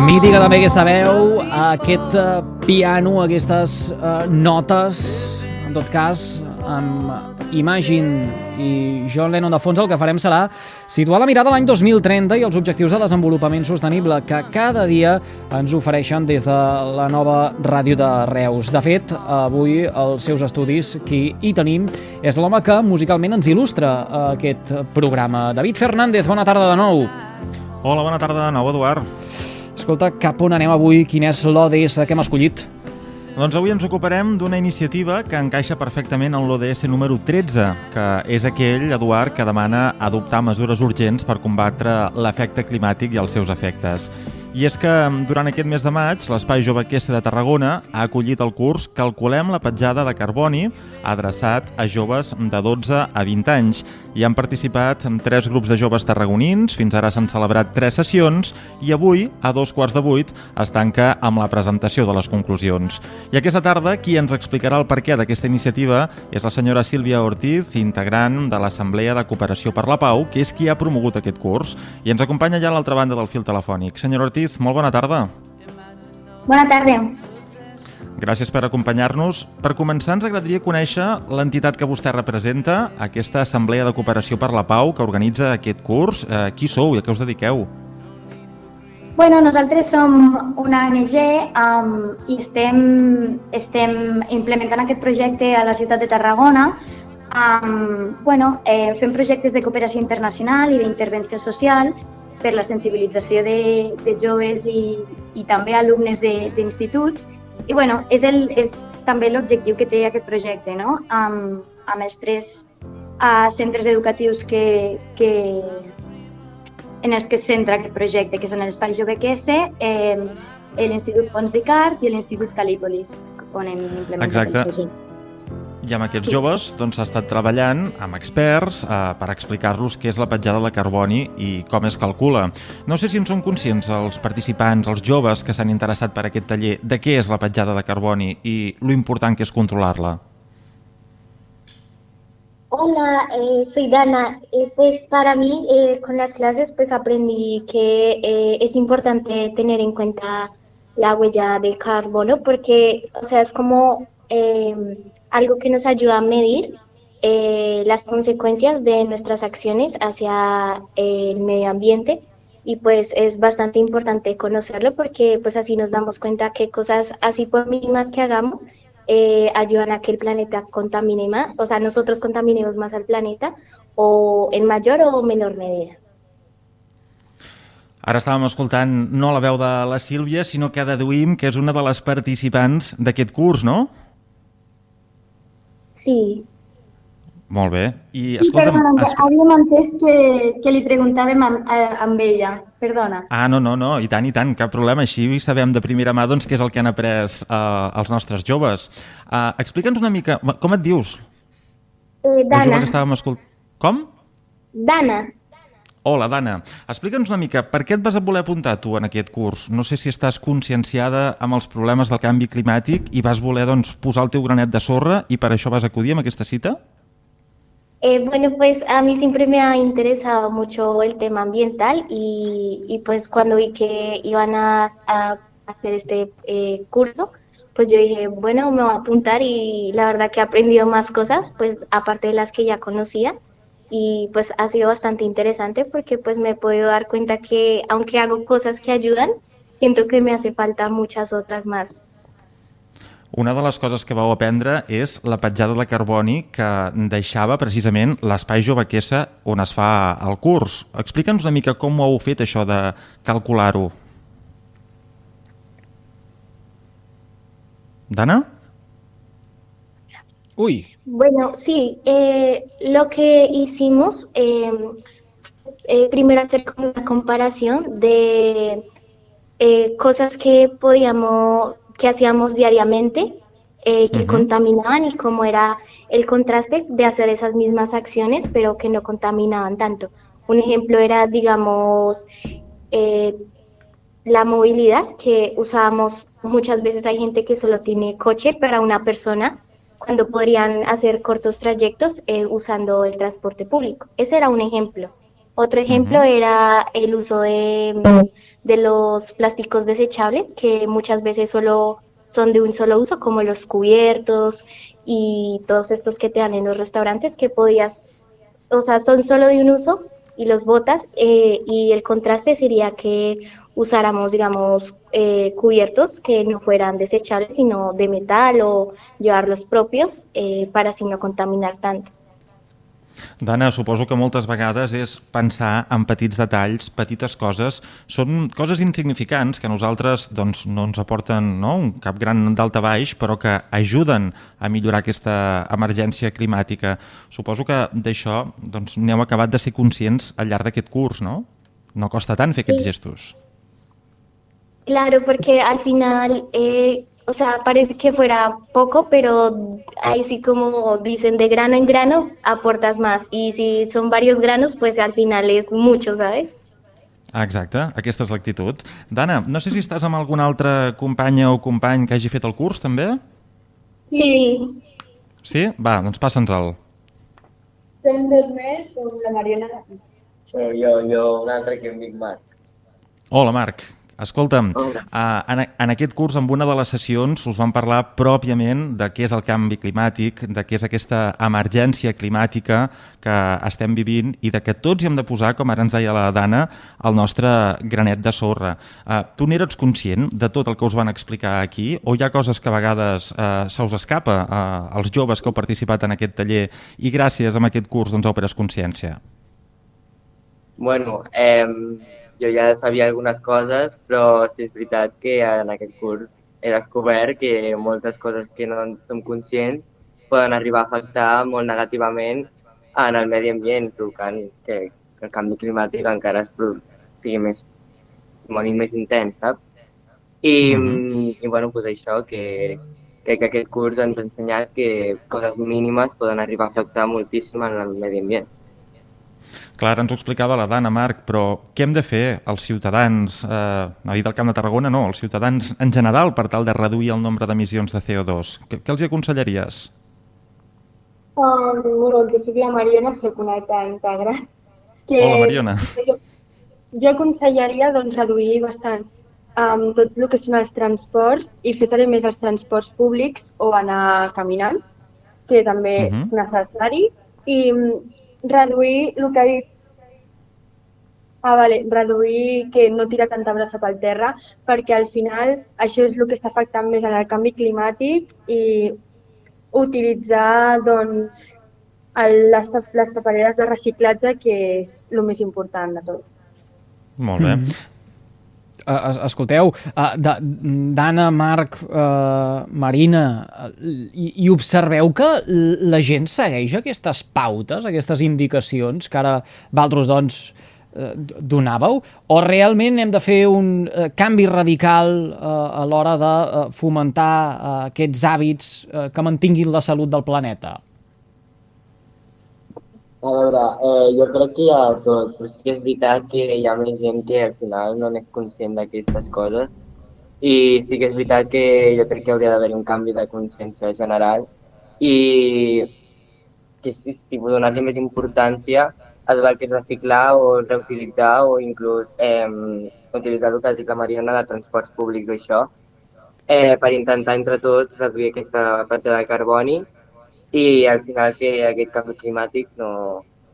Mítica també aquesta veu, aquest eh, piano, aquestes eh, notes, en tot cas, amb Imagine i John Lennon de fons, el que farem serà situar la mirada a l'any 2030 i els objectius de desenvolupament sostenible que cada dia ens ofereixen des de la nova ràdio de Reus. De fet, avui els seus estudis, qui hi tenim, és l'home que musicalment ens il·lustra eh, aquest programa. David Fernández, bona tarda de nou. Hola, bona tarda de nou, Eduard. Escolta, cap on anem avui? Quin és l'ODS que hem escollit? Doncs avui ens ocuparem d'una iniciativa que encaixa perfectament en l'ODS número 13, que és aquell, Eduard, que demana adoptar mesures urgents per combatre l'efecte climàtic i els seus efectes. I és que durant aquest mes de maig l'Espai Jove Quessa de Tarragona ha acollit el curs Calculem la petjada de carboni adreçat a joves de 12 a 20 anys. Hi han participat tres grups de joves tarragonins, fins ara s'han celebrat tres sessions i avui, a dos quarts de vuit, es tanca amb la presentació de les conclusions. I aquesta tarda, qui ens explicarà el perquè d'aquesta iniciativa és la senyora Sílvia Ortiz, integrant de l'Assemblea de Cooperació per la Pau, que és qui ha promogut aquest curs. I ens acompanya ja a l'altra banda del fil telefònic. Senyora Ortiz, molt bona tarda. Bona tarda. Gràcies per acompanyar-nos. Per començar, ens agradaria conèixer l'entitat que vostè representa, aquesta Assemblea de Cooperació per la Pau, que organitza aquest curs. Eh, qui sou i a què us dediqueu? Bueno, nosaltres som una ONG um, i estem, estem implementant aquest projecte a la ciutat de Tarragona. Um, bueno, eh, fem projectes de cooperació internacional i d'intervenció social per la sensibilització de, de joves i, i també alumnes d'instituts. I bueno, és, el, és també l'objectiu que té aquest projecte, no? amb, amb els tres uh, centres educatius que, que, en els que es centra aquest projecte, que són l'Espai Jove QS, eh, l'Institut Pons d'Icart i l'Institut Calípolis, on hem implementat Exacte. aquest projecte. I amb aquests joves doncs, s'ha estat treballant amb experts eh, per explicar-los què és la petjada de carboni i com es calcula. No sé si en són conscients els participants, els joves que s'han interessat per aquest taller, de què és la petjada de carboni i lo important que és controlar-la. Hola, eh, soy Dana. Eh, pues para mí eh, con las clases pues aprendí que eh, es importante tener en cuenta la huella de carbono porque, o sea, es como eh, algo que nos ayuda a medir eh, las consecuencias de nuestras acciones hacia eh, el medio ambiente y pues es bastante importante conocerlo porque pues así nos damos cuenta que cosas así por mínimas que hagamos ayudan a que el planeta contamine más, o sea, nosotros contaminemos más al planeta o en mayor o menor medida. Ara estàvem escoltant no la veu de la Sílvia, sinó que deduïm que és una de les participants d'aquest curs, no? Sí. Molt bé. I, escolta'm... perdona, es- havíem entès que, que li preguntàvem amb, a- amb ella. Perdona. Ah, no, no, no, i tant, i tant, cap problema. Així sabem de primera mà doncs, què és el que han après uh, els nostres joves. Uh, Explica'ns una mica, com et dius? Eh, La jove Dana, que estàvem escoltant. Com? Dana, Hola, Dana. Explica'ns una mica, per què et vas voler apuntar tu en aquest curs? No sé si estàs conscienciada amb els problemes del canvi climàtic i vas voler doncs, posar el teu granet de sorra i per això vas acudir a aquesta cita? Eh, bueno, pues a mí siempre me ha interesado mucho el tema ambiental y, y pues cuando vi que iban a, a hacer este eh, curso, pues yo dije, bueno, me voy a apuntar y la verdad que he aprendido más cosas, pues aparte de las que ya conocía y pues ha sido bastante interesante porque pues me he podido dar cuenta que aunque hago cosas que ayudan, siento que me hace falta muchas otras más. Una de les coses que vau aprendre és la petjada de carboni que deixava precisament l'espai Jovequessa on es fa el curs. Explica'ns una mica com ho heu fet això de calcular-ho. Dana? Ui, Bueno, sí, eh, lo que hicimos, eh, eh, primero hacer como una comparación de eh, cosas que podíamos, que hacíamos diariamente, eh, que contaminaban y cómo era el contraste de hacer esas mismas acciones, pero que no contaminaban tanto. Un ejemplo era, digamos, eh, la movilidad que usábamos muchas veces hay gente que solo tiene coche para una persona cuando podrían hacer cortos trayectos eh, usando el transporte público. Ese era un ejemplo. Otro ejemplo era el uso de, de los plásticos desechables que muchas veces solo son de un solo uso, como los cubiertos y todos estos que te dan en los restaurantes que podías, o sea, son solo de un uso y los botas eh, y el contraste sería que usáramos, digamos, eh, cubiertos que no fueran desechables, sino de metal o llevar los propios eh, para así no contaminar tanto. Dana, suposo que moltes vegades és pensar en petits detalls, petites coses. Són coses insignificants que a nosaltres doncs, no ens aporten no, un cap gran d'alta baix, però que ajuden a millorar aquesta emergència climàtica. Suposo que d'això doncs, n'heu acabat de ser conscients al llarg d'aquest curs, no? No costa tant fer aquests Sí. gestos. Claro, porque al final, eh, o sea, parece que fuera poco, pero ahí sí como dicen, de grano en grano aportas más. Y si son varios granos, pues al final es mucho, ¿sabes? Ah, Exacte, aquesta és l'actitud. Dana, no sé si estàs amb algun altre companya o company que hagi fet el curs, també? Sí. Sí? Va, doncs passa'ns-el. Som dos més, som la Mariona. Bueno, jo, jo un altre que em dic Marc. Hola, Marc. Escolta'm, uh, en, en aquest curs, en una de les sessions, us van parlar pròpiament de què és el canvi climàtic, de què és aquesta emergència climàtica que estem vivint i de que tots hi hem de posar, com ara ens deia la Dana, el nostre granet de sorra. Uh, tu n'eres conscient de tot el que us van explicar aquí o hi ha coses que a vegades uh, se us escapa uh, als joves que heu participat en aquest taller i gràcies a aquest curs doncs, pres consciència? Bueno, eh, jo ja sabia algunes coses, però sí és veritat que en aquest curs he descobert que moltes coses que no en som conscients poden arribar a afectar molt negativament en el medi ambient, provocant que, el canvi climàtic encara es sigui més, molt més intens, saps? I, Mhm. i bueno, pues això, que crec que aquest curs ens ha ensenyat que coses mínimes poden arribar a afectar moltíssim en el medi ambient. Clar, ens ho explicava la Dana, Marc, però què hem de fer els ciutadans, eh, no del Camp de Tarragona, no, els ciutadans en general per tal de reduir el nombre d'emissions de CO2? Què, què els hi aconsellaries? Um, bueno, jo soc la Mariona, soc una altra íntegra. Que Hola, Mariona. Jo, jo aconsellaria doncs, reduir bastant um, tot el que són els transports i fer servir més els transports públics o anar caminant, que també Mhm. és necessari, i reduir el que ha dit Ah, vale, reduir que no tira tanta brossa pel terra, perquè al final això és el que està afectant més en el canvi climàtic i utilitzar doncs, el, les, les papereres de reciclatge, que és el més important de tot. Molt bé. Mhm. Uh, es- escolteu, uh, d'Anna, Marc, uh, Marina, uh, i, i observeu que la gent segueix aquestes pautes, aquestes indicacions que ara vosaltres doncs, eh, donàveu, o realment hem de fer un uh, canvi radical a l'hora de fomentar aquests hàbits que mantinguin la salut del planeta? A veure, eh, jo crec que hi ha tot, però sí que és veritat que hi ha més gent que al final no n'és conscient d'aquestes coses. I sí que és veritat que jo crec que hauria d'haver un canvi de consciència general. I que si, si donar-li més importància a tot el que és reciclar o reutilitzar o inclús eh, utilitzar el que ha dit la Mariona de transports públics o això. Eh, per intentar entre tots reduir aquesta petjada de carboni i al final que aquest canvi climàtic no,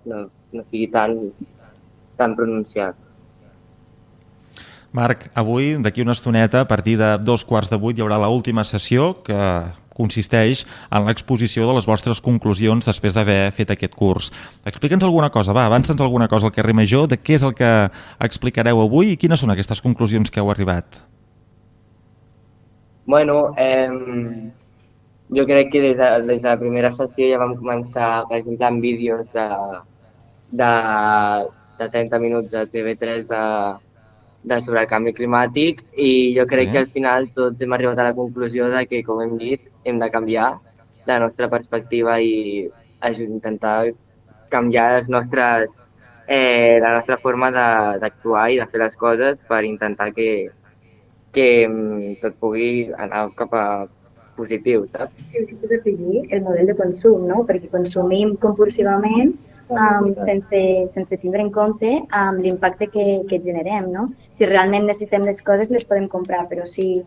no, no sigui tan, tan pronunciat. Marc, avui, d'aquí una estoneta, a partir de dos quarts de vuit, hi haurà l'última sessió que consisteix en l'exposició de les vostres conclusions després d'haver fet aquest curs. Explica'ns alguna cosa, va, avança'ns alguna cosa al carrer Major, de què és el que explicareu avui i quines són aquestes conclusions que heu arribat. Bueno, eh, jo crec que des de, des de la primera sessió ja vam començar presentant vídeos de, de, de 30 minuts de TV3 de, de sobre el canvi climàtic i jo crec Sí. que al final tots hem arribat a la conclusió de que, com hem dit, hem de canviar la nostra perspectiva i intentar canviar les nostres, eh, la nostra forma de- d'actuar i de fer les coses per intentar que, que mm, tot pugui anar cap a positiu, saps? que és afegir el model de consum, no? perquè consumim compulsivament um, sense, sense tindre en compte um, l'impacte que, que generem. No? Si realment necessitem les coses, les podem comprar, però si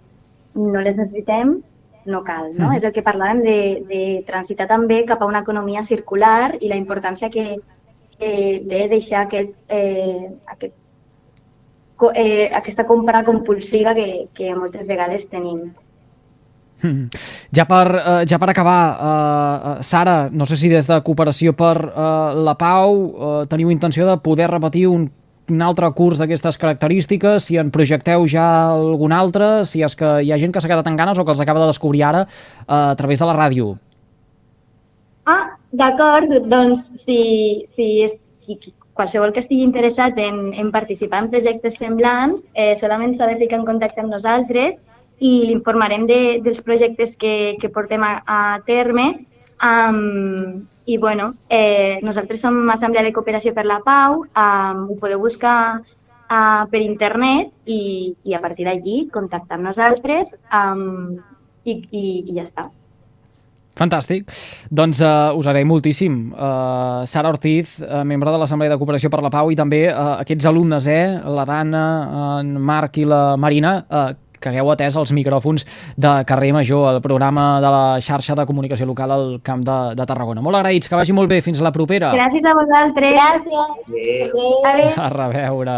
no les necessitem, no cal. No? Mhm. És el que parlàvem de, de transitar també cap a una economia circular i la importància que, que de deixar aquest, eh, aquest, eh, aquesta compra compulsiva que, que moltes vegades tenim. Mm. Ja per, eh, ja per acabar, eh, eh, Sara, no sé si des de Cooperació per eh, la Pau eh, teniu intenció de poder repetir un, un altre curs d'aquestes característiques, si en projecteu ja algun altre, si és que hi ha gent que s'ha quedat en ganes o que els acaba de descobrir ara eh, a través de la ràdio. Ah, d'acord, doncs si, si, si qualsevol que estigui interessat en, en participar en projectes semblants, eh, solament s'ha de ficar en contacte amb nosaltres i l'informarem de, dels projectes que, que portem a, a terme. Um, I bueno, eh, nosaltres som Assemblea de Cooperació per la Pau, um, ho podeu buscar uh, per internet i, i a partir d'allí contactar amb nosaltres um, i, i, i ja està. Fantàstic. Doncs uh, us agraïm moltíssim. Uh, Sara Ortiz, uh, membre de l'Assemblea de Cooperació per la Pau, i també uh, aquests alumnes, eh, la Dana, en Marc i la Marina, uh, que hagueu atès els micròfons de Carrer Major, el programa de la xarxa de comunicació local al Camp de, de Tarragona. Molt agraïts, que vagi molt bé. Fins la propera. Gràcies a vosaltres. Gràcies. Adéu. Adéu. Adéu. A reveure.